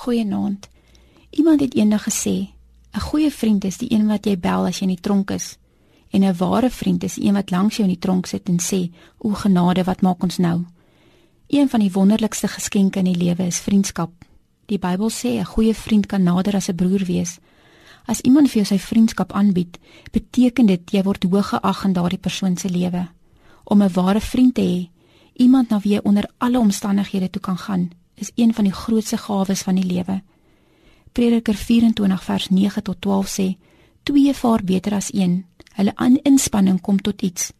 Goeienaand. Iemand het eendag gesê, 'n goeie vriend is die een wat jy bel as jy in die tronk is, en 'n ware vriend is die een wat langs jou in die tronk sit en sê, "O genade, wat maak ons nou?" Een van die wonderlikste geskenke in die lewe is vriendskap. Die Bybel sê 'n goeie vriend kan nader as 'n broer wees. As iemand vir jou sy vriendskap aanbied, beteken dit jy word hoog geag in daardie persoon se lewe. Om 'n ware vriend te hê, iemand na wie jy onder alle omstandighede toe kan gaan, is een van die grootste gawes van die lewe. Prediker 24 vers 9 tot 12 sê: Twee vaar beter as een. Hulle aan inspanning kom tot iets.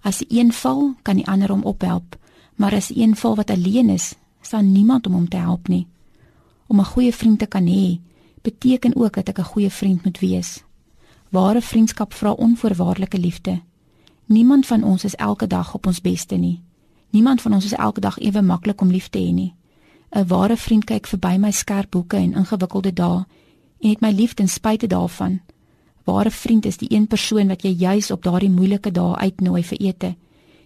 As die een val, kan die ander hom ophelp, maar as een val wat alleen is, staan niemand om hom te help nie. Om 'n goeie vriend te kan hê, beteken ook dat ek 'n goeie vriend moet wees. Ware vriendskap vra onvoorwaardelike liefde. Niemand van ons is elke dag op ons beste nie. Niemand van ons is elke dag ewe maklik om lief te hê nie. 'n Ware vriend kyk verby my skerp hoeke en ingewikkelde dae en het my lief ten spyte daarvan. Ware vriend is die een persoon wat jy juis op daardie moeilike dae uitnooi vir ete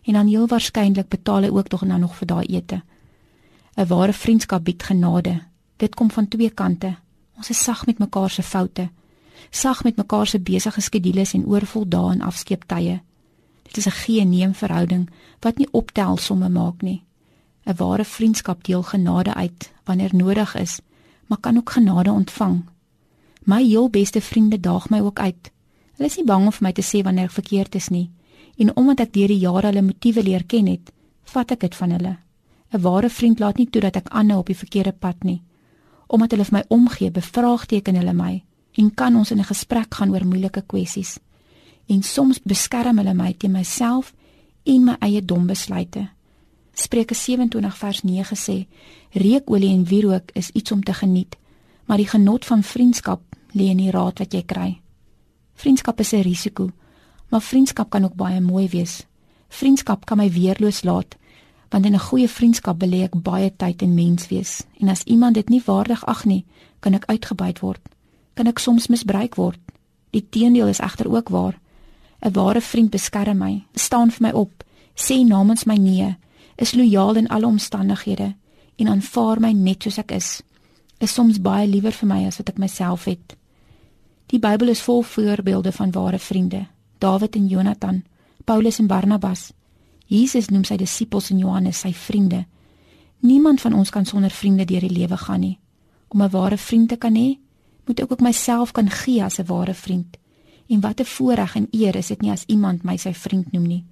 en dan heel waarskynlik betaal hy ook tog nou nog vir daai ete. 'n Ware vriendskap bied genade. Dit kom van twee kante. Ons is sag met mekaar se foute, sag met mekaar se besige skedules en oorvol dae en afskeeptye. Dit is 'n gee-neem verhouding wat nie optel somme maak nie. 'n Ware vriendskap deel genade uit wanneer nodig is, maar kan ook genade ontvang. My heel beste vriende daag my ook uit. Hulle is nie bang om vir my te sê wanneer ek verkeerd is nie, en omdat ek deur die jare hulle motiewe leer ken het, vat ek dit van hulle. 'n Ware vriend laat nie toe dat ek aanhou op die verkeerde pad nie. Omdat hulle vir my omgee, bevraagteken hulle my en kan ons in 'n gesprek gaan oor moeilike kwessies en soms beskerm hulle my teen myself en my eie dom besluite. Spreuke 27 vers 9 sê: Reukolie en wierook is iets om te geniet, maar die genot van vriendskap lê in die raad wat jy kry. Vriendskap is 'n risiko, maar vriendskap kan ook baie mooi wees. Vriendskap kan my weerloos laat, want in 'n goeie vriendskap belê ek baie tyd en mens wees, en as iemand dit nie waardig ag nie, kan ek uitgebuit word. Kan ek soms misbruik word. Die teendeel is egter ook waar. 'n Ware vriend beskerm my, staan vir my op, sê namens my nee, is lojaal in alle omstandighede en aanvaar my net soos ek is. Is soms baie liewer vir my as wat ek myself het. Die Bybel is vol voorbeelde van ware vriende. Dawid en Jonathan, Paulus en Barnabas. Jesus noem sy disippels en Johannes sy vriende. Niemand van ons kan sonder vriende deur die lewe gaan nie. Om 'n ware vriend te kan hê, moet ek ook myself kan gee as 'n ware vriend. En wat 'n voorreg en eer is dit nie as iemand my sy vriend noem nie.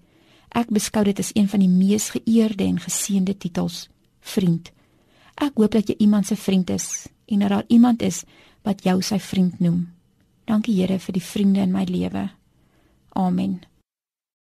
Ek beskou dit as een van die mees geëerde en geseënde titels, vriend. Ek hoop dat jy iemand se vriend is en dat daar iemand is wat jou sy vriend noem. Dankie Here vir die vriende in my lewe. Amen.